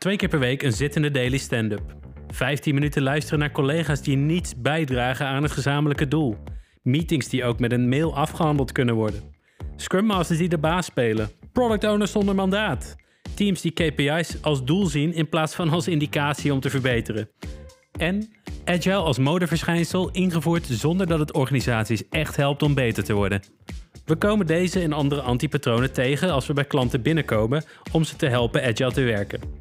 Twee keer per week een zittende daily stand-up. 15 minuten luisteren naar collega's die niets bijdragen aan het gezamenlijke doel. Meetings die ook met een mail afgehandeld kunnen worden. Scrum Masters die de baas spelen. Product owners zonder mandaat. Teams die KPI's als doel zien in plaats van als indicatie om te verbeteren. En Agile als modeverschijnsel ingevoerd zonder dat het organisaties echt helpt om beter te worden. We komen deze en andere antipatronen tegen als we bij klanten binnenkomen om ze te helpen agile te werken.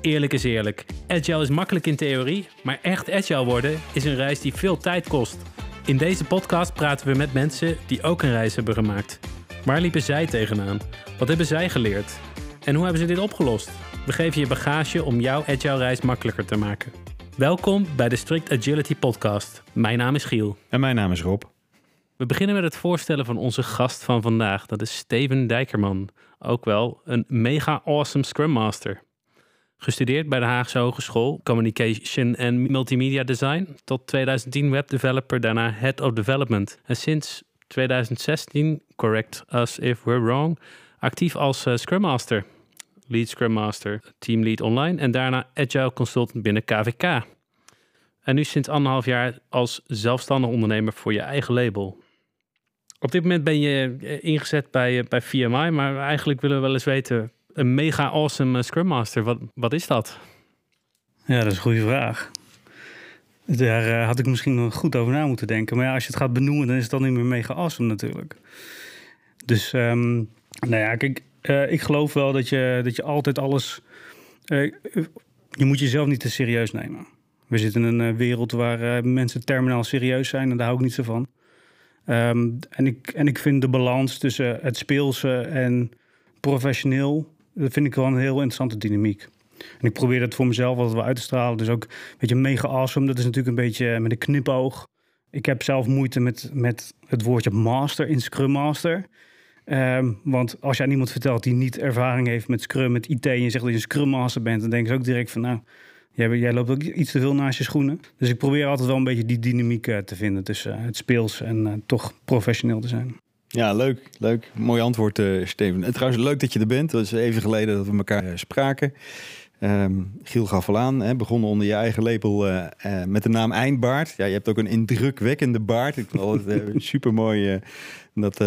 Eerlijk is eerlijk, agile is makkelijk in theorie, maar echt agile worden is een reis die veel tijd kost. In deze podcast praten we met mensen die ook een reis hebben gemaakt. Waar liepen zij tegenaan? Wat hebben zij geleerd? En hoe hebben ze dit opgelost? We geven je bagage om jouw agile reis makkelijker te maken. Welkom bij de Strict Agility Podcast. Mijn naam is Giel. En mijn naam is Rob. We beginnen met het voorstellen van onze gast van vandaag. Dat is Steven Dijkerman. Ook wel een mega awesome Scrum Master. Gestudeerd bij de Haagse Hogeschool Communication en Multimedia Design. Tot 2010 webdeveloper, daarna Head of Development. En sinds 2016, correct us if we're wrong, actief als uh, Scrum Master. Lead Scrum Master, Team Lead Online en daarna Agile Consultant binnen KVK. En nu sinds anderhalf jaar als zelfstandig ondernemer voor je eigen label. Op dit moment ben je eh, ingezet bij, eh, bij VMI, maar eigenlijk willen we wel eens weten, een mega awesome eh, Scrum Master, wat, wat is dat? Ja, dat is een goede vraag. Daar had ik misschien nog goed over na moeten denken. Maar ja, als je het gaat benoemen, dan is het dan niet meer mega awesome natuurlijk. Dus, um, nou ja, kijk, uh, ik geloof wel dat je, dat je altijd alles... Je moet jezelf niet te serieus nemen. We zitten in een wereld waar mensen terminaal serieus zijn en daar hou ik niet zo van. Um, en, ik, en ik vind de balans tussen het speelse en professioneel, dat vind ik wel een heel interessante dynamiek. En ik probeer dat voor mezelf altijd wel uit te stralen. Dus ook, weet je, mega awesome, dat is natuurlijk een beetje met een knipoog. Ik heb zelf moeite met, met het woordje master in Scrum Master. Um, want als je aan iemand vertelt die niet ervaring heeft met Scrum, met IT... en je zegt dat je een Scrum Master bent... dan denken ze ook direct van, nou, Jij, jij, loopt ook iets te veel naast je schoenen. Dus ik probeer altijd wel een beetje die dynamiek uh, te vinden tussen uh, het speels en toch professioneel te zijn. Ja, leuk. Leuk. Mooi antwoord, Steven. En trouwens, leuk dat je er bent. Dat is even geleden dat we elkaar spraken. Um, Giel gaf al aan, hè, begonnen onder je eigen lepel met de naam Eindbaard. Ja, je hebt ook een indrukwekkende baard. Ik vind het super mooi dat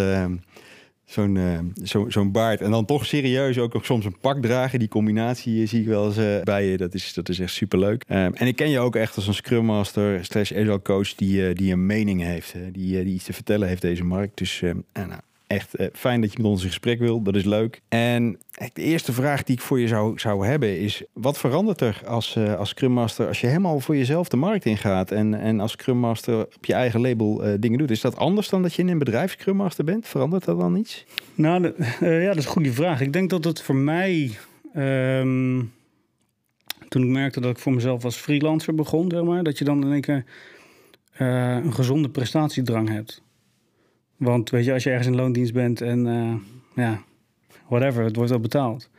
zo'n uh, zo, zo'n baard. En dan toch serieus ook nog soms een pak dragen. Die combinatie eh, zie ik wel eens uh, bij je. Dat is, dat is echt super leuk. Um, en ik ken je ook echt als een Scrum Master, slash Agile coach die, die een mening heeft. Die, die iets te vertellen heeft deze markt. Dus nou, echt uh, fijn dat je met ons in gesprek wil. Dat is leuk. En de eerste vraag die ik voor je zou, zou hebben is: wat verandert er als, uh, als Scrum Master als je helemaal voor jezelf de markt ingaat en, en als Scrum Master op je eigen label dingen doet? Is dat anders dan dat je in een bedrijf Scrum Master bent? Verandert dat dan iets? Nou, ja, dat is een goede vraag. Ik denk dat het voor mij. Um, toen ik merkte dat ik voor mezelf als freelancer begon, zeg maar, dat je dan in één keer een gezonde prestatiedrang hebt. Want weet je, als je ergens in loondienst bent en uh, ja, whatever, het wordt wel betaald.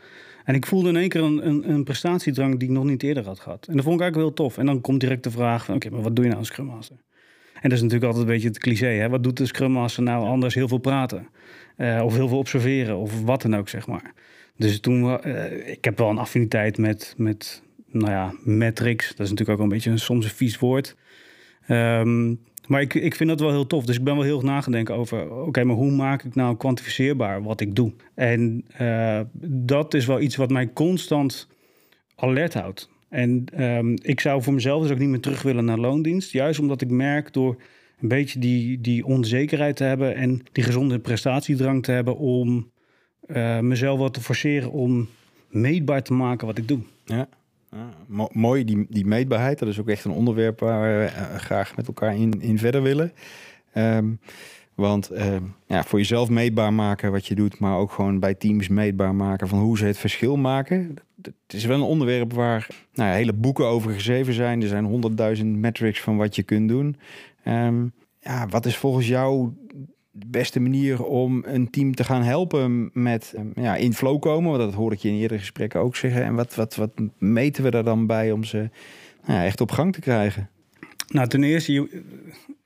En ik voelde in één keer een, een, een, prestatiedrang die ik nog niet eerder had gehad. En dat vond ik eigenlijk heel tof. En dan komt direct de vraag van, oké, maar wat doe je nou als Scrum Master? En dat is natuurlijk altijd een beetje het cliché, hè? Wat doet de Scrum Master nou anders? Heel veel praten. Uh, of heel veel observeren, of wat dan ook, zeg maar. Dus toen, uh, ik heb wel een affiniteit met, met, nou ja, metrics. Dat is natuurlijk ook een beetje een, soms een vies woord. Um, maar ik, ik vind dat wel heel tof. Dus ik ben wel heel erg nagedenken over... oké, maar hoe maak ik nou kwantificeerbaar wat ik doe? En uh, dat is wel iets wat mij constant alert houdt. En um, ik zou voor mezelf dus ook niet meer terug willen naar loondienst. Juist omdat ik merk door een beetje die, die onzekerheid te hebben... en die gezonde prestatiedrang te hebben... om uh, mezelf wat te forceren om meetbaar te maken wat ik doe. Ja. Mooi, die, die meetbaarheid. Dat is ook echt een onderwerp waar we uh, graag met elkaar in, in verder willen. Um, want uh, ja, voor jezelf meetbaar maken wat je doet, maar ook gewoon bij teams meetbaar maken van hoe ze het verschil maken. Het is wel een onderwerp waar nou hele boeken over geschreven zijn. Er zijn honderdduizend metrics van wat je kunt doen. Um, ja, wat is volgens jou de beste manier om een team te gaan helpen met ehm, ja, in flow komen. Want dat hoor ik je in eerdere gesprekken ook zeggen. En wat, wat, wat meten we daar dan bij om ze nou, echt op gang te krijgen? Nou, ten eerste,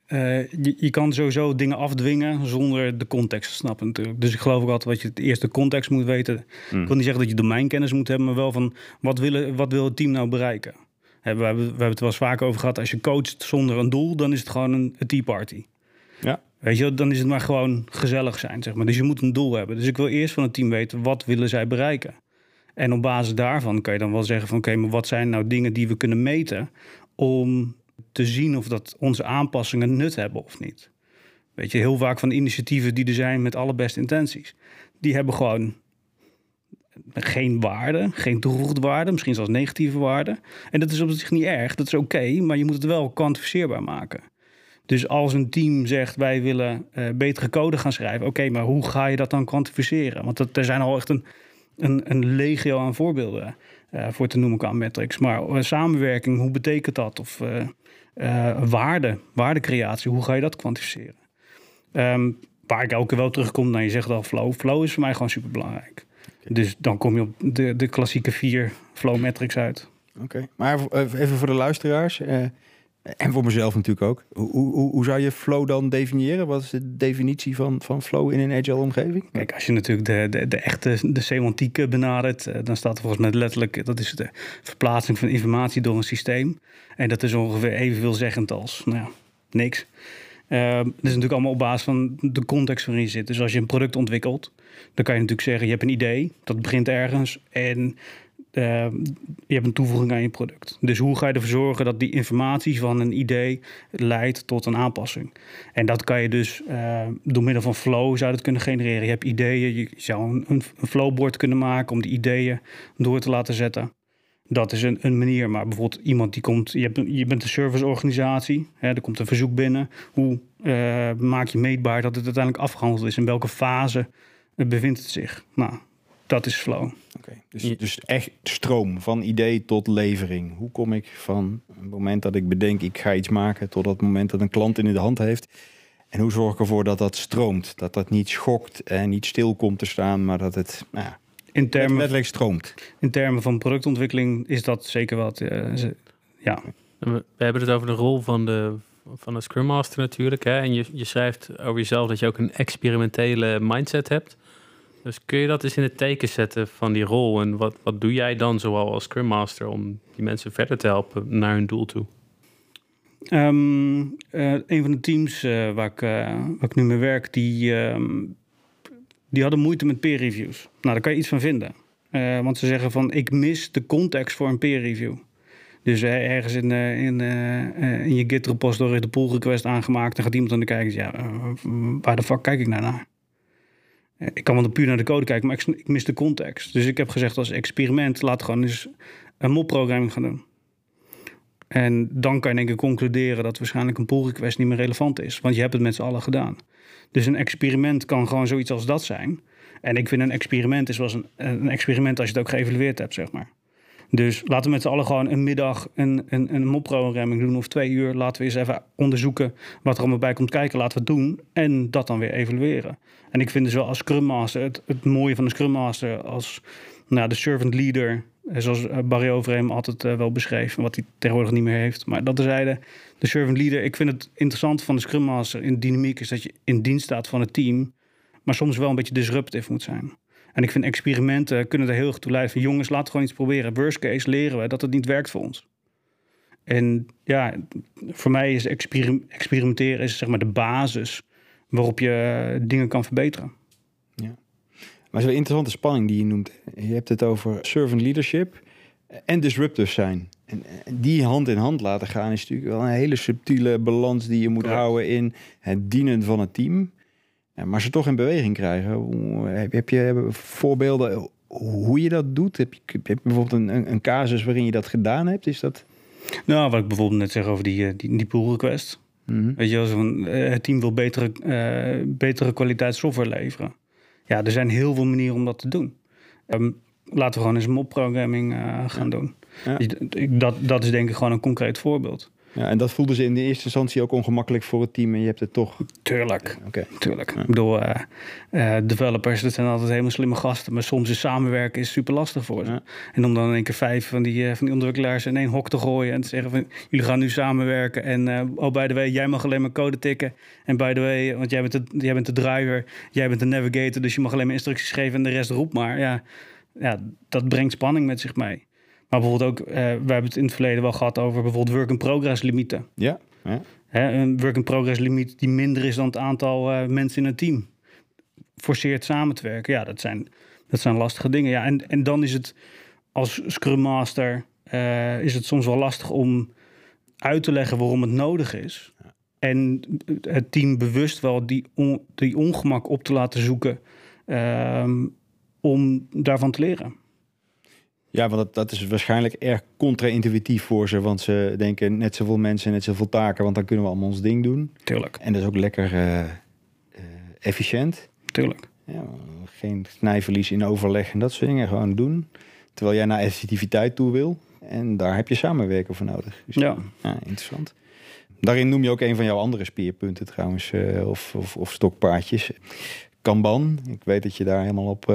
eh, je, je kan sowieso dingen afdwingen zonder de context te snappen natuurlijk. Dus ik geloof ook altijd dat je het eerst de context moet weten. Hmm. Ik wil niet zeggen dat je domeinkennis moet hebben, maar wel van wat, willen, wat wil het team nou bereiken? We hebben, we hebben het wel eens vaak over gehad. Als je coacht zonder een doel, dan is het gewoon een, een tea party. Ja. Weet je, dan is het maar gewoon gezellig zijn, zeg maar. Dus je moet een doel hebben. Dus ik wil eerst van het team weten, wat willen zij bereiken? En op basis daarvan kan je dan wel zeggen van... oké, maar wat zijn nou dingen die we kunnen meten... om te zien of dat onze aanpassingen nut hebben of niet. Weet je, heel vaak van initiatieven die er zijn met alle beste intenties... die hebben gewoon geen waarde, geen toegevoegde waarde... misschien zelfs negatieve waarde. En dat is op zich niet erg, dat is oké... maar je moet het wel kwantificeerbaar maken. Dus als een team zegt wij willen eh, betere code gaan schrijven, oké, maar hoe ga je dat dan kwantificeren? Want dat, er zijn al echt een, een, een legio aan voorbeelden eh, voor te noemen qua metrics. Maar eh, samenwerking, hoe betekent dat? Of waarde, waardecreatie, hoe ga je dat kwantificeren? Ehm, waar ik elke keer wel terugkom, nou je zegt al flow. Flow is voor mij gewoon super belangrijk. Dus dan kom je op de, de klassieke vier flow metrics uit. Oké, maar even voor de luisteraars en voor mezelf natuurlijk ook. Hoe, hoe, hoe zou je flow dan definiëren? Wat is de definitie van, van flow in een agile omgeving? Kijk, als je natuurlijk de, de, de echte de semantiek benadert, eh, dan staat er volgens mij letterlijk, dat is de verplaatsing van informatie door een systeem. En dat is ongeveer evenveel zeggend als, nou ja, niks. Uh, dat is natuurlijk allemaal op basis van de context waarin je zit. Dus als je een product ontwikkelt, dan kan je natuurlijk zeggen, je hebt een idee, dat begint ergens en uh, je hebt een toevoeging aan je product. Dus hoe ga je ervoor zorgen dat die informatie van een idee leidt tot een aanpassing? En dat kan je dus uh, door middel van flow zou dat kunnen genereren. Je hebt ideeën, je zou een, een flowboard kunnen maken om die ideeën door te laten zetten. Dat is een, een manier. Maar bijvoorbeeld iemand die komt, je, je bent een serviceorganisatie, hè, er komt een verzoek binnen. Hoe uh, maak je meetbaar dat het uiteindelijk afgehandeld is? In welke fase bevindt het zich? Nou, dat is flow. Okay, dus, dus echt stroom van idee tot levering. Hoe kom ik van het moment dat ik bedenk ik ga iets maken tot het moment dat een klant in de hand heeft? En hoe zorg ik ervoor dat dat stroomt? Dat dat niet schokt en niet stil komt te staan, maar dat het nou ja, in termen, letterlijk stroomt. In termen van productontwikkeling is dat zeker wat. Uh, ja. We hebben het over de rol van de, van de Scrum Master natuurlijk. Hè? En je, je schrijft over jezelf dat je ook een experimentele mindset hebt. Dus kun je dat eens in het teken zetten van die rol? En wat, wat doe jij dan zoal als Scrum Master om die mensen verder te helpen naar hun doel toe? Um, een van de teams uh, waar, ik, uh, waar ik nu mee werk, die, um, die hadden moeite met peer reviews. Nou, daar kan je iets van vinden. want ze zeggen van, ik mis de context voor een peer review. Dus ergens in, in, in je Git repository de pull request aangemaakt. Dan gaat iemand aan de kijken ja, waar de fuck kijk ik nou? Ik kan wel puur naar de code kijken, maar ik, ik, mis de context. Dus ik heb gezegd als experiment, laat gewoon eens een mop-programming gaan doen. En dan kan je denk ik concluderen dat waarschijnlijk een pull request niet meer relevant is. Want je hebt het met z'n allen gedaan. Dus een experiment kan gewoon zoiets als dat zijn. En ik vind een experiment is wel een, een experiment als je het ook geëvalueerd hebt, zeg maar. Dus laten we met z'n allen gewoon een middag een, een, een mop-programming doen of twee uur. Laten we eens even onderzoeken wat er allemaal bij komt kijken. Laten we het doen en dat dan weer evalueren. En ik vind dus wel als Scrum Master, het, het mooie van een Scrum Master als nou, de servant leader, zoals Barry Overheem altijd uh, wel beschreef, wat hij tegenwoordig niet meer heeft. Maar dat terzijde, de servant leader. Ik vind het interessant van de Scrum Master in dynamiek is dat je in dienst staat van het team, maar soms wel een beetje disruptief moet zijn. En ik vind experimenten kunnen er heel erg toe leiden van jongens, laten we gewoon iets proberen. Worst case leren we dat het niet werkt voor ons. En ja, voor mij is experim experimenteren is zeg maar de basis waarop je dingen kan verbeteren. Ja. Maar zo'n interessante spanning die je noemt. Je hebt het over servant leadership en disruptors zijn. En die hand in hand laten gaan is natuurlijk wel een hele subtiele balans die je moet Correct. houden in het dienen van het team. Maar ze toch in beweging krijgen. Heb je voorbeelden hoe je dat doet? Heb je, heb je bijvoorbeeld een, een casus waarin je dat gedaan hebt? Is dat... Nou, wat ik bijvoorbeeld net zeg over die, die, die pull request. Mm -hmm. Weet je van, uh, het team wil betere, uh, betere kwaliteit software leveren. Ja, er zijn heel veel manieren om dat te doen. Um, laten we gewoon eens mop-programming uh, gaan ja. doen. Ja. Dat, dat is denk ik gewoon een concreet voorbeeld. Ja, en dat voelde ze in de eerste instantie ook ongemakkelijk voor het team en je hebt het toch... Tuurlijk. Oké. Tuurlijk. Ik bedoel, eh, eh, developers, dat zijn altijd helemaal slimme gasten. Maar soms is samenwerken is super lastig voor ze. Ja. En om dan in één keer vijf van die, eh, van die ontwikkelaars in één hok te gooien. En te zeggen van, jullie gaan nu samenwerken. En oh, by the way, jij mag alleen maar code tikken. En by the way, want jij bent, de, jij bent de driver. Jij bent de navigator, dus je mag alleen maar instructies geven. En de rest roept maar. Ja, ja dat brengt spanning met zich mee. Maar bijvoorbeeld ook, eh, we hebben het in het verleden wel gehad over bijvoorbeeld work-in-progress limieten. Ja, ja. Hè, een work-in-progress limiet die minder is dan het aantal eh, mensen in een team. Forceert samen te werken. Ja, dat zijn, dat zijn lastige dingen. Ja, en, en dan is het als Scrum Master eh, is het soms wel lastig om uit te leggen waarom het nodig is. En het team bewust wel die, on- die ongemak op te laten zoeken ehm, om daarvan te leren. Ja, want dat, dat is waarschijnlijk erg contra-intuïtief voor ze. Want ze denken net zoveel mensen, net zoveel taken. Want dan kunnen we allemaal ons ding doen. Tuurlijk, En dat is ook lekker eh, eh, efficiënt. tuurlijk. Ja, geen snijverlies in overleg en dat soort dingen. Gewoon doen. Terwijl jij naar effectiviteit toe wil. En daar heb je samenwerken voor nodig. Dus, Ja. ja, interessant. Daarin noem je ook een van jouw andere speerpunten trouwens. eh, of, of, of stokpaardjes. Kanban. Ik weet dat je daar helemaal op,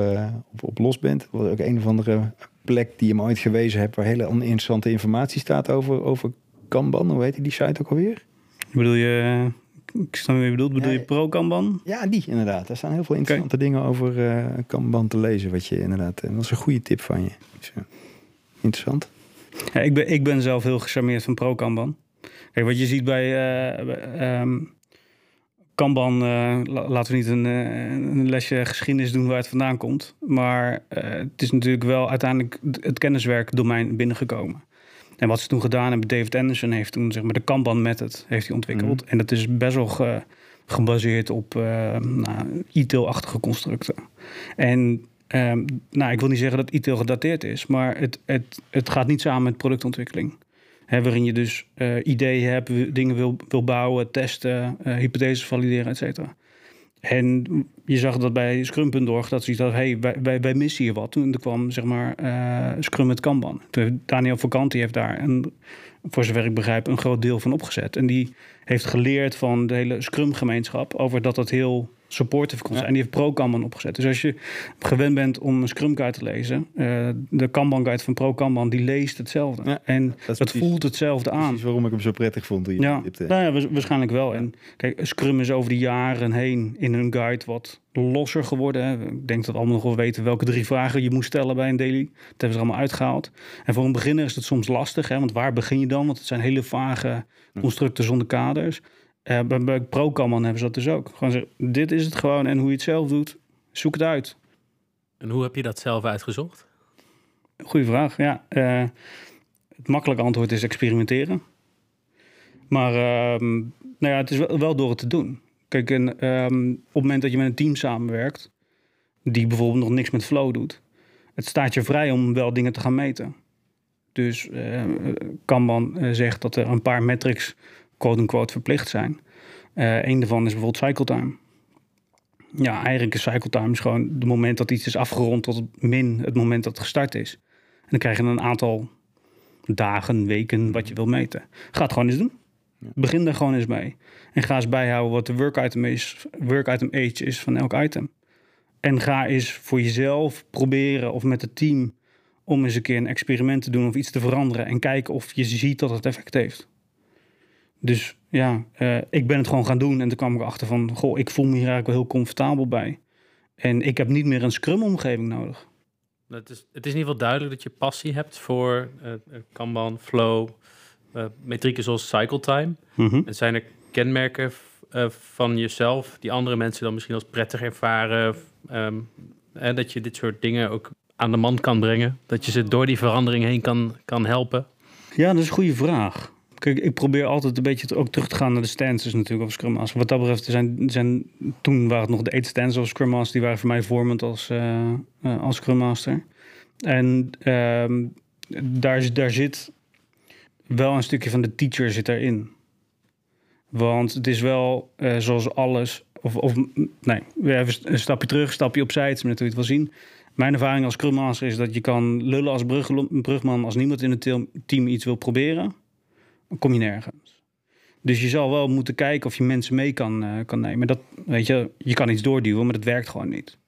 op, op los bent. Wat ook een of andere plek die je me ooit gewezen hebt... waar hele interessante informatie staat over, over Kanban. Hoe heet die site ook alweer? Bedoel je, ik snap wat je bedoelt, bedoel Ja, je pro-kanban? Ja, die inderdaad. Daar staan heel veel interessante dingen over eh Kanban te lezen. Wat je inderdaad... En dat is een goede tip van je. Dus, eh, interessant. Ja, ik, ben, ik ben zelf heel gecharmeerd van pro-kanban. Kijk, wat je ziet bij eh, bij, ehm, Kanban, eh, la- laten we niet een, eh, een lesje geschiedenis doen waar het vandaan komt. Maar eh, het is natuurlijk wel uiteindelijk het kenniswerkdomein binnengekomen. En wat ze toen gedaan hebben, David Anderson heeft toen zeg maar, de Kanban method heeft hij ontwikkeld. En dat is best wel ge- gebaseerd op eh nou, ITIL-achtige constructen. En ehm, nou, ik wil niet zeggen dat ITIL gedateerd is, maar het, het, het gaat niet samen met productontwikkeling. Waarin je dus eh, ideeën hebt, dingen wil, wil bouwen, testen, eh, hypotheses valideren, et cetera. En je zag dat bij Scrum.org, dat ze iets hadden, hey, wij, wij, missen hier wat. Toen kwam, zeg maar, eh, Scrum met Kanban. Toen Daniel Vakanti heeft daar, een, voor zover ik begrijp, een groot deel van opgezet. En die heeft geleerd van de hele Scrum-gemeenschap over dat dat heel supportive kon zijn. En die heeft pro-Kanban opgezet. Dus als je gewend bent om een Scrum guide te lezen, eh, de Kanban guide van pro-Kanban, die leest hetzelfde. Ja, en dat dat precies- voelt hetzelfde aan. Precies waarom ik hem zo prettig vond. toen je Ja, tipte. nou ja, wa- waarschijnlijk wel. En kijk, Scrum is over de jaren heen in hun guide wat losser geworden. Hè. Ik denk dat we allemaal nog wel weten welke drie vragen je moest stellen bij een daily. Dat hebben ze allemaal uitgehaald. En voor een beginner is het soms lastig, hè, want waar begin je dan? Want het zijn hele vage constructen zonder kaders. Eh, bij, bij ProCamman hebben ze dat dus ook. Gewoon zeggen, dit is het gewoon en hoe je het zelf doet, zoek het uit. En hoe heb je dat zelf uitgezocht? Goeie vraag, ja. Eh, het makkelijke antwoord is experimenteren. Maar ehm, nou ja, het is wel, wel door het te doen. Kijk, en, ehm, op het moment dat je met een team samenwerkt... die bijvoorbeeld nog niks met flow doet... het staat je vrij om wel dingen te gaan meten. Dus eh Kanban zegt dat er een paar metrics... quote-unquote verplicht zijn. Eh een daarvan is bijvoorbeeld cycle time. Ja, eigenlijk is cycle time gewoon het moment dat iets is afgerond tot het min het moment dat het gestart is. En dan krijg je een aantal dagen, weken wat je wil meten. Ga het gewoon eens doen. Begin er gewoon eens mee. En ga eens bijhouden wat de work item, is, work item age is van elk item. En ga eens voor jezelf proberen of met het team om eens een keer een experiment te doen of iets te veranderen. En kijken of je ziet dat het effect heeft. Dus ja, eh, ik ben het gewoon gaan doen. En toen kwam ik achter van, goh, ik voel me hier eigenlijk wel heel comfortabel bij. En ik heb niet meer een scrum-omgeving nodig. Het is, het is in ieder geval duidelijk dat je passie hebt voor eh, eh, Kanban, Flow, metrieken zoals cycle time. En zijn er kenmerken van jezelf die andere mensen dan misschien als prettig ervaren? ehm, eh, dat je dit soort dingen ook aan de man kan brengen? Dat je ze door die verandering heen kan, kan helpen? Ja, dat is een goede vraag. Kijk, ik probeer altijd een beetje ook terug te gaan naar de stances natuurlijk of Scrum Master. Wat dat betreft zijn, zijn toen waren het nog de eight stances of Scrum Master. Die waren voor mij vormend als, eh, eh, als Scrum Master. En ehm, daar, daar zit wel een stukje van de teacher zit erin. Want het is wel eh, zoals alles. Of, of nee, even een stapje terug, een stapje opzij. Het is net hoe je het wil zien. Mijn ervaring als Scrum Master is dat je kan lullen als brug, brugman als niemand in het team iets wil proberen. Kom je nergens. Dus je zal wel moeten kijken of je mensen mee kan, eh, kan nemen. Dat, weet je, je kan iets doorduwen, maar dat werkt gewoon niet.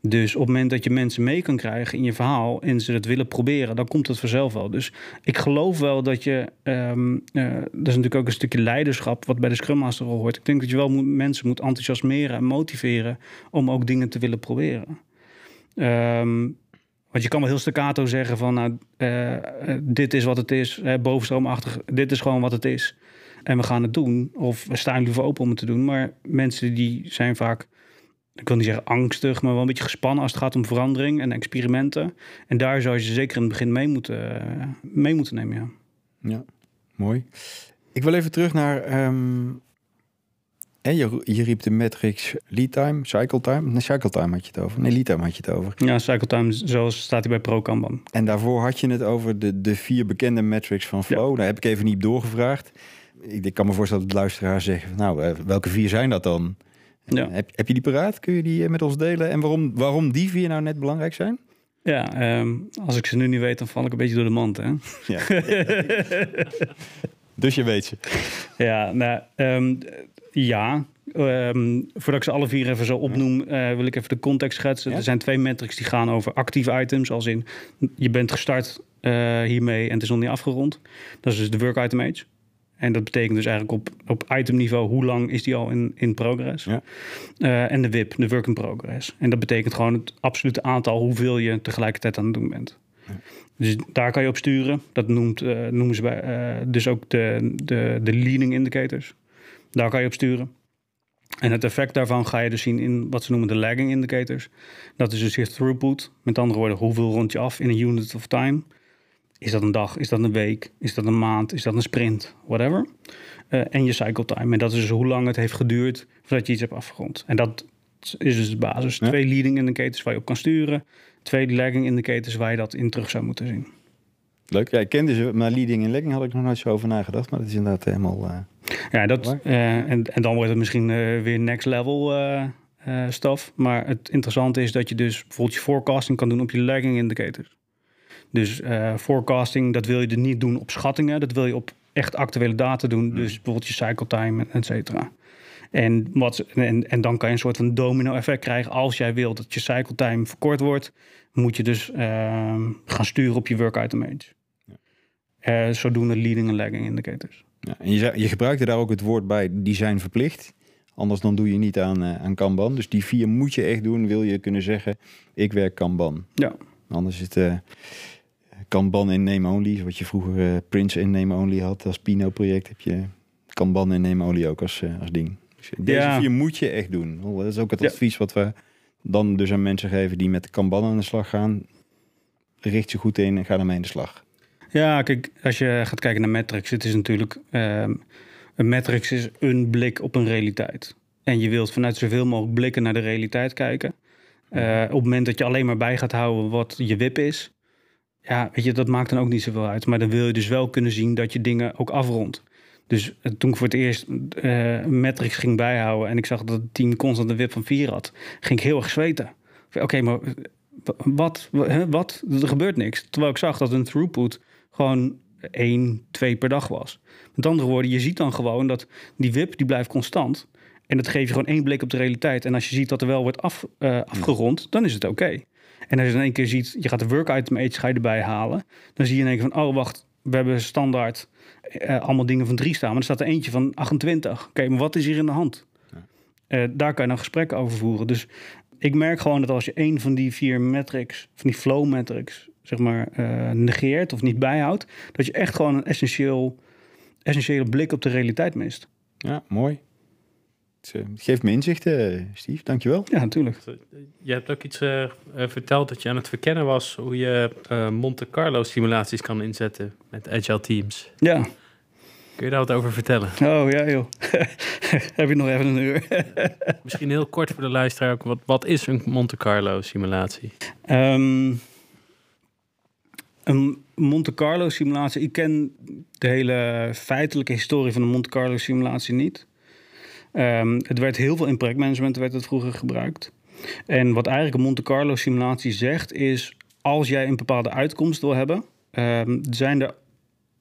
Dus op het moment dat je mensen mee kan krijgen in je verhaal en ze dat willen proberen, dan komt het vanzelf wel. Dus ik geloof wel dat je, um, dat is natuurlijk ook een stukje leiderschap wat bij de Scrum Master hoort. Ik denk dat je wel moet, mensen moet enthousiasmeren en motiveren om ook dingen te willen proberen. Um, want je kan wel heel staccato zeggen van, nou, uh, dit is wat het is, uh, bovenstroomachtig, dit is gewoon wat het is. En we gaan het doen. Of we staan liever open om het te doen. Maar mensen die zijn vaak ik wil niet zeggen angstig, maar wel een beetje gespannen als het gaat om verandering en experimenten. En daar zou je ze zeker in het begin mee moeten, mee moeten nemen. Ja. ja, mooi. Ik wil even terug naar. Um, je, je riep de metrics lead time, cycle time. Nee, cycle time had je het over. Nee, lead time had je het over. Ja, cycle time, zoals staat hij bij Pro Kanban. En daarvoor had je het over de, de vier bekende metrics van Flow. Daar heb ik even niet doorgevraagd. Ik, ik kan me voorstellen dat de luisteraar zegt, nou, eh, welke vier zijn dat dan? Ja. Heb, heb je die paraat? Kun je die eh, met ons delen? En waarom, waarom die vier nou net belangrijk zijn? Ja, um, als ik ze nu niet weet, dan val ik een beetje door de mand. Hè? Ja. dus je weet ze. Ja, nou, um, ja. Um, voordat ik ze alle vier even zo opnoem, uh, wil ik even de context schetsen. Ja? Er zijn twee metrics die gaan over actieve items. Als in, je bent gestart uh, hiermee en het is nog niet afgerond. Dat is dus de work item age. En dat betekent dus eigenlijk op, op itemniveau hoe lang is die al in, in progress. Ja. Uh, en de WIP, de work in progress. En dat betekent gewoon het absolute aantal hoeveel je tegelijkertijd aan het doen bent. Ja. Dus daar kan je op sturen. Dat noemt, uh, noemen ze bij, uh, dus ook de, de, de leading indicators. Daar kan je op sturen. En het effect daarvan ga je dus zien in wat ze noemen de lagging indicators. Dat is dus je throughput. Met andere woorden, hoeveel rond je af in een unit of time. Is dat een dag? Is dat een week? Is dat een maand? Is dat een sprint? Whatever. Uh, en je cycle time. En dat is dus hoe lang het heeft geduurd voordat je iets hebt afgerond. En dat is dus de basis. Twee leading indicators waar je op kan sturen. Twee lagging indicators waar je dat in terug zou moeten zien. Leuk. Ja, ik kende ze, maar leading en lagging had ik nog nooit zo over nagedacht. Maar dat is inderdaad helemaal... Uh, ja, dat, uh, en, en dan wordt het misschien weer next level stuff. Maar het interessante is dat je dus bijvoorbeeld je forecasting kan doen op je lagging indicators. Dus forecasting, dat wil je er niet doen op schattingen. Dat wil je op echt actuele data doen. Hmm. Dus bijvoorbeeld je cycle time, et cetera. En, wat, en, en dan kan je een soort van domino-effect krijgen. Als jij wilt dat je cycle time verkort wordt, moet je dus uh, gaan sturen op je work item age. Ja. Uh, zodoende leading en lagging indicators. Ja, en je, je gebruikte daar ook het woord bij design verplicht. Anders dan doe je niet aan, uh, aan Kanban. Dus die vier moet je echt doen, wil je kunnen zeggen, ik werk Kanban. Ja. Anders is het uh, Kanban in name only, wat je vroeger Prince in name only had als Pino-project, heb je Kanban in name only ook als, als ding. Deze ja. vier moet je echt doen. Dat is ook het advies wat we dan dus aan mensen geven die met Kanban aan de slag gaan. Richt je goed in en ga ermee in de slag. Ja, kijk, als je gaat kijken naar metrics, het is natuurlijk um, een metrics is een blik op een realiteit. En je wilt vanuit zoveel mogelijk blikken naar de realiteit kijken. Uh, op het moment dat je alleen maar bij gaat houden wat je WIP is, ja, weet je, dat maakt dan ook niet zoveel uit. Maar dan wil je dus wel kunnen zien dat je dingen ook afrondt. Dus eh, toen ik voor het eerst uh, metrics ging bijhouden en ik zag dat het team constant een wip van 4 had, ging ik heel erg zweten. Oké, maar wat, wat? Er gebeurt niks. Terwijl ik zag dat een throughput gewoon 1, 2 per dag was. Met andere woorden, je ziet dan gewoon dat die WIP die blijft constant. En dat geeft je gewoon één blik op de realiteit. En als je ziet dat er wel wordt af, uh, afgerond, dan is het oké. En als je in één keer ziet, je gaat de work item age ga je erbij halen. Dan zie je in één keer van, oh wacht, we hebben standaard uh, allemaal dingen van drie staan. Maar er staat er eentje van 28. Oké, maar wat is hier in de hand? Uh, daar kan je dan gesprekken over voeren. Dus ik merk gewoon dat als je één van die vier metrics, van die flow metrics, zeg maar, uh, negeert of niet bijhoudt, dat je echt gewoon een essentieel, essentiële blik op de realiteit mist. Ja, mooi. Het eh, geeft me inzichten, Steve. Dankjewel. Ja, natuurlijk. Je hebt ook iets uh, verteld dat je aan het verkennen was hoe je uh, Monte Carlo simulaties kan inzetten met agile teams. Ja. Kun je daar wat over vertellen? Oh ja, joh. Heb je nog even een uur? Misschien heel kort voor de luisteraar. Wat, wat is een Monte Carlo simulatie? Um, een Monte Carlo simulatie. Ik ken de hele feitelijke historie van de Monte Carlo simulatie niet. Um, het werd heel veel in projectmanagement werd het vroeger gebruikt. En wat eigenlijk een Monte Carlo simulatie zegt is... als jij een bepaalde uitkomst wil hebben... Um, zijn er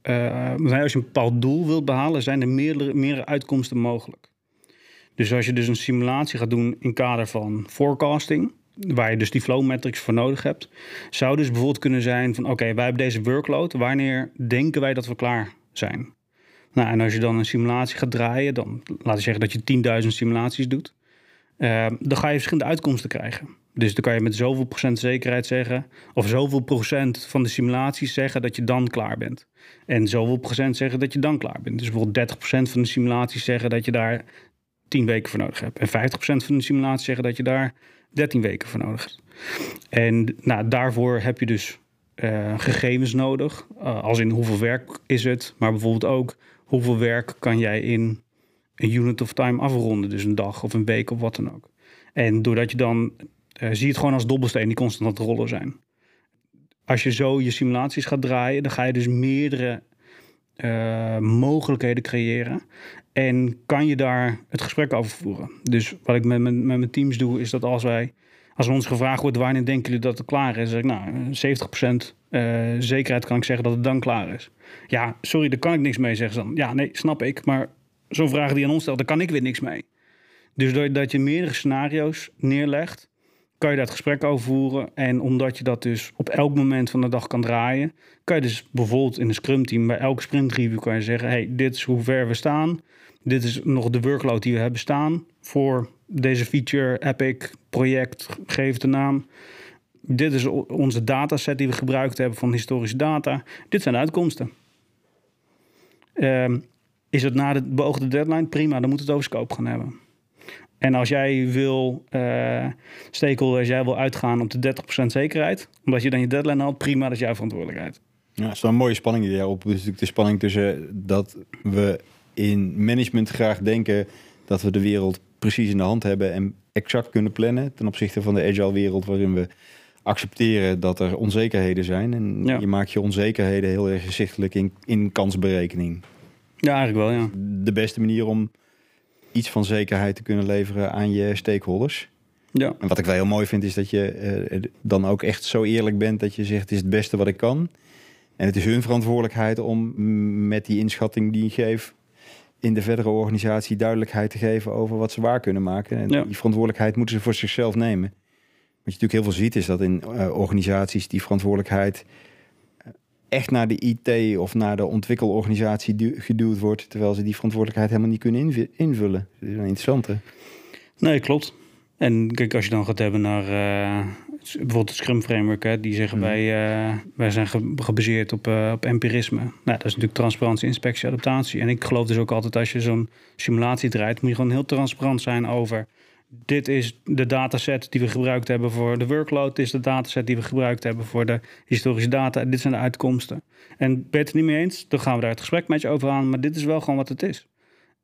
uh, als je een bepaald doel wilt behalen, zijn er meerdere, meerdere uitkomsten mogelijk. Dus als je dus een simulatie gaat doen in kader van forecasting, waar je dus die flow metrics voor nodig hebt, zou dus bijvoorbeeld kunnen zijn van oké, wij hebben deze workload, wanneer denken wij dat we klaar zijn? Nou, en als je dan een simulatie gaat draaien, dan laten we zeggen dat je 10.000 simulaties doet, uh, dan ga je verschillende uitkomsten krijgen. Dus dan kan je met zoveel procent zekerheid zeggen, of zoveel procent van de simulaties zeggen dat je dan klaar bent. En zoveel procent zeggen dat je dan klaar bent. Dus bijvoorbeeld 30% van de simulaties zeggen dat je daar 10 weken voor nodig hebt. En 50% van de simulaties zeggen dat je daar 13 weken voor nodig hebt. En nou, daarvoor heb je dus uh, gegevens nodig. Uh, als in hoeveel werk is het, maar bijvoorbeeld ook hoeveel werk kan jij in een unit of time afronden. Dus een dag of een week of wat dan ook. En doordat je dan uh, zie je het gewoon als dobbelsteen die constant aan het rollen zijn. Als je zo je simulaties gaat draaien, dan ga je dus meerdere uh, mogelijkheden creëren. En kan je daar het gesprek over voeren. Dus wat ik met, mijn teams doe, is dat als wij als ons gevraagd wordt wanneer denken jullie dat het klaar is, zeg ik nou 70% uh, zekerheid kan ik zeggen dat het dan klaar is. Ja, sorry, daar kan ik niks mee zeggen. Dan. Ja, nee, snap ik. Maar zo'n vraag die aan ons stelt, daar kan ik weer niks mee. Dus doordat je meerdere scenario's neerlegt, kan je daar het gesprek over voeren. En omdat je dat dus op elk moment van de dag kan draaien, kan je dus bijvoorbeeld in een scrum team bij elke sprint review kan je zeggen: hey, dit is hoe ver we staan. Dit is nog de workload die we hebben staan voor deze feature, epic, project, geef de naam. Dit is onze dataset die we gebruikt hebben van historische data. Dit zijn de uitkomsten. Um, is het na de beoogde deadline? Prima, dan moet het over scope gaan hebben. En als jij wil, uh, stakeholders, jij wil uitgaan op de 30% zekerheid, omdat je dan je deadline haalt, prima, dat is jouw verantwoordelijkheid. Ja, dat is wel een mooie spanning die jij op. Dus natuurlijk de spanning tussen dat we in management graag denken dat we de wereld precies in de hand hebben en exact kunnen plannen ten opzichte van de agile wereld waarin we accepteren dat er onzekerheden zijn. En ja. je maakt je onzekerheden heel erg gezichtelijk in, in kansberekening. Ja, eigenlijk wel, ja. De beste manier om iets van zekerheid te kunnen leveren aan je stakeholders. Ja. En wat ik wel heel mooi vind, is dat je uh, dan ook echt zo eerlijk bent dat je zegt: het is het beste wat ik kan. En het is hun verantwoordelijkheid om met die inschatting die ik geef in de verdere organisatie duidelijkheid te geven over wat ze waar kunnen maken. En ja. die verantwoordelijkheid moeten ze voor zichzelf nemen. Wat je natuurlijk heel veel ziet, is dat in uh, organisaties die verantwoordelijkheid echt naar de IT of naar de ontwikkelorganisatie geduwd wordt, terwijl ze die verantwoordelijkheid helemaal niet kunnen invullen. Dat is een interessante. Nee, klopt. En kijk, als je dan gaat hebben naar uh, bijvoorbeeld het Scrum Framework, hè, die zeggen mm. wij, uh, wij zijn gebaseerd op, uh, op empirisme. Nou, dat is natuurlijk transparantie, inspectie, adaptatie. En ik geloof dus ook altijd als je zo'n simulatie draait, moet je gewoon heel transparant zijn over dit is de dataset die we gebruikt hebben voor de workload. Dit is de dataset die we gebruikt hebben voor de historische data. Dit zijn de uitkomsten. En ben je het niet mee eens, dan gaan we daar het gesprek met je over aan. Maar dit is wel gewoon wat het is.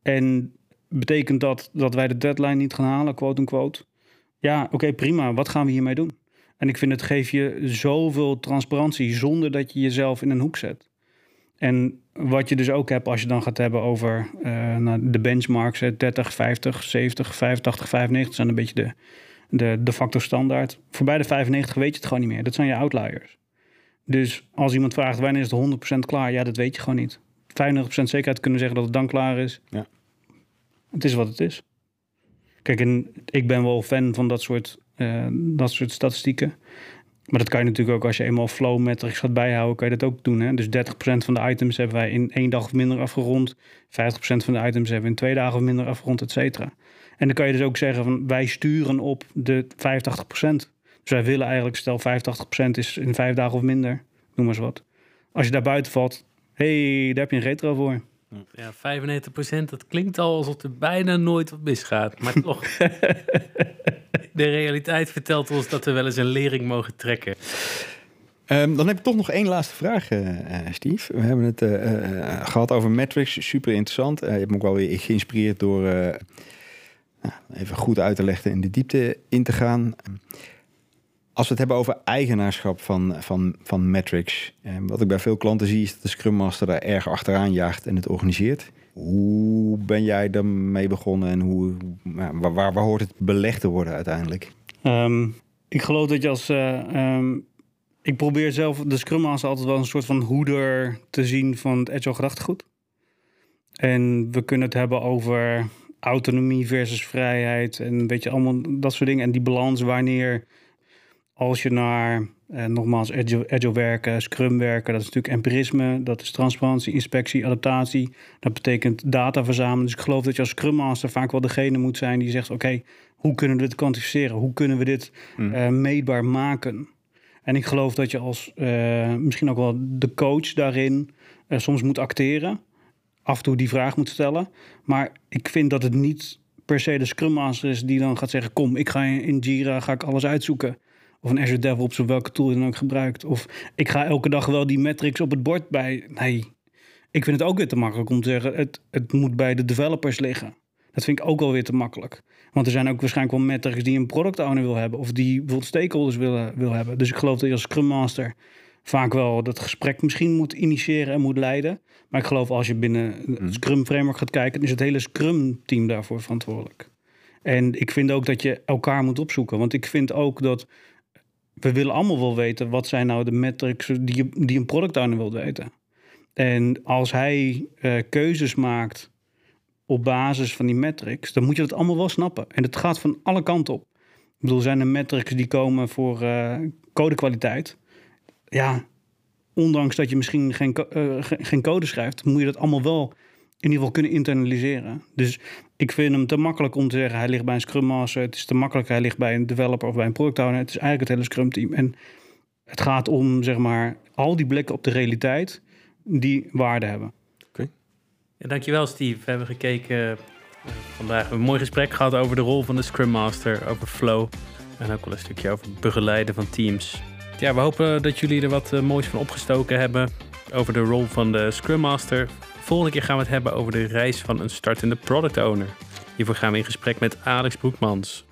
En betekent dat dat wij de deadline niet gaan halen, quote unquote? Ja, oké, prima. Wat gaan we hiermee doen? En ik vind het geeft je zoveel transparantie zonder dat je jezelf in een hoek zet. En wat je dus ook hebt als je dan gaat hebben over uh, de benchmarks, 30, 50, 70, 85, 95 zijn een beetje de, de, de factor standaard. Voorbij de 95 weet je het gewoon niet meer. Dat zijn je outliers. Dus als iemand vraagt wanneer is het 100% klaar, ja, dat weet je gewoon niet. 95% zekerheid kunnen zeggen dat het dan klaar is. Ja. Het is wat het is. Kijk, en ik ben wel fan van dat soort, uh, dat soort statistieken. Maar dat kan je natuurlijk ook als je eenmaal flow metrics gaat bijhouden, kan je dat ook doen. Hè? Dus 30% van de items hebben wij in één dag of minder afgerond. 50% van de items hebben we in twee dagen of minder afgerond, et cetera. En dan kan je dus ook zeggen van wij sturen op de 85%. Dus wij willen eigenlijk, stel 85% is in vijf dagen of minder, noem maar eens wat. Als je daar buiten valt, hey, daar heb je een retro voor. Ja, 95%, dat klinkt al alsof er bijna nooit wat misgaat. Maar toch, de realiteit vertelt ons dat we wel eens een lering mogen trekken. Um, dan heb ik toch nog één laatste vraag, uh, Steve. We hebben het uh, gehad over metrics, super interessant. je hebt me ook wel weer geïnspireerd door nou, even goed uit te leggen in de diepte in te gaan. Als we het hebben over eigenaarschap van, van, van metrics. Eh, wat ik bij veel klanten zie is dat de Scrum Master daar erg achteraan jaagt en het organiseert. Hoe ben jij daarmee begonnen en hoe, waar, waar, waar hoort het belegd te worden uiteindelijk? Um, ik geloof dat je als. Uh, um, ik probeer zelf de Scrum Master altijd wel een soort van hoeder te zien van het agile gedachtegoed. En we kunnen het hebben over autonomie versus vrijheid en weet je allemaal dat soort dingen. En die balans wanneer als je naar, eh, nogmaals, agile, agile werken, scrum werken, dat is natuurlijk empirisme, dat is transparantie, inspectie, adaptatie. Dat betekent data verzamelen. Dus ik geloof dat je als scrum master vaak wel degene moet zijn die zegt, oké, hoe kunnen we dit kwantificeren? Hoe kunnen we dit uh, meetbaar maken? En ik geloof dat je als uh, misschien ook wel de coach daarin uh, soms moet acteren. Af en toe die vraag moet stellen. Maar ik vind dat het niet per se de Scrum Master is die dan gaat zeggen: Kom, ik ga in Jira ga ik alles uitzoeken. Of een Azure DevOps of welke tool je dan ook gebruikt. Of ik ga elke dag wel die metrics op het bord bij. Nee, ik vind het ook weer te makkelijk om te zeggen: het, het moet bij de developers liggen. Dat vind ik ook wel weer te makkelijk. Want er zijn ook waarschijnlijk wel metrics die een product owner wil hebben. Of die bijvoorbeeld stakeholders wil, wil hebben. Dus ik geloof dat je als Scrum Master vaak wel dat gesprek misschien moet initiëren en moet leiden. Maar ik geloof als je binnen het Mhm. Scrum framework gaat kijken, is het hele Scrum team daarvoor verantwoordelijk. En ik vind ook dat je elkaar moet opzoeken. Want ik vind ook dat we willen allemaal wel weten wat zijn nou de metrics die, die een product owner wil weten. En als hij eh, keuzes maakt op basis van die metrics, dan moet je dat allemaal wel snappen. En het gaat van alle kanten op. Ik bedoel, zijn er metrics die komen voor eh, codekwaliteit? Ja, ondanks dat je misschien geen, eh, ge- geen code schrijft, moet je dat allemaal wel in ieder geval kunnen internaliseren. Dus ik vind hem te makkelijk om te zeggen, hij ligt bij een Scrum Master. Het is te makkelijk, hij ligt bij een developer of bij een product owner. Het is eigenlijk het hele Scrum team. En het gaat om, zeg maar, al die blikken op de realiteit die waarde hebben. Ja, dankjewel Steve. We hebben gekeken eh, vandaag. We hebben een mooi gesprek gehad over de rol van de Scrum Master, over flow. En ook wel een stukje over het begeleiden van teams. Ja, we hopen dat jullie er wat eh, moois van opgestoken hebben over de rol van de Scrum Master. Volgende keer gaan we het hebben over de reis van een startende product owner. Hiervoor gaan we in gesprek met Alex Broekmans.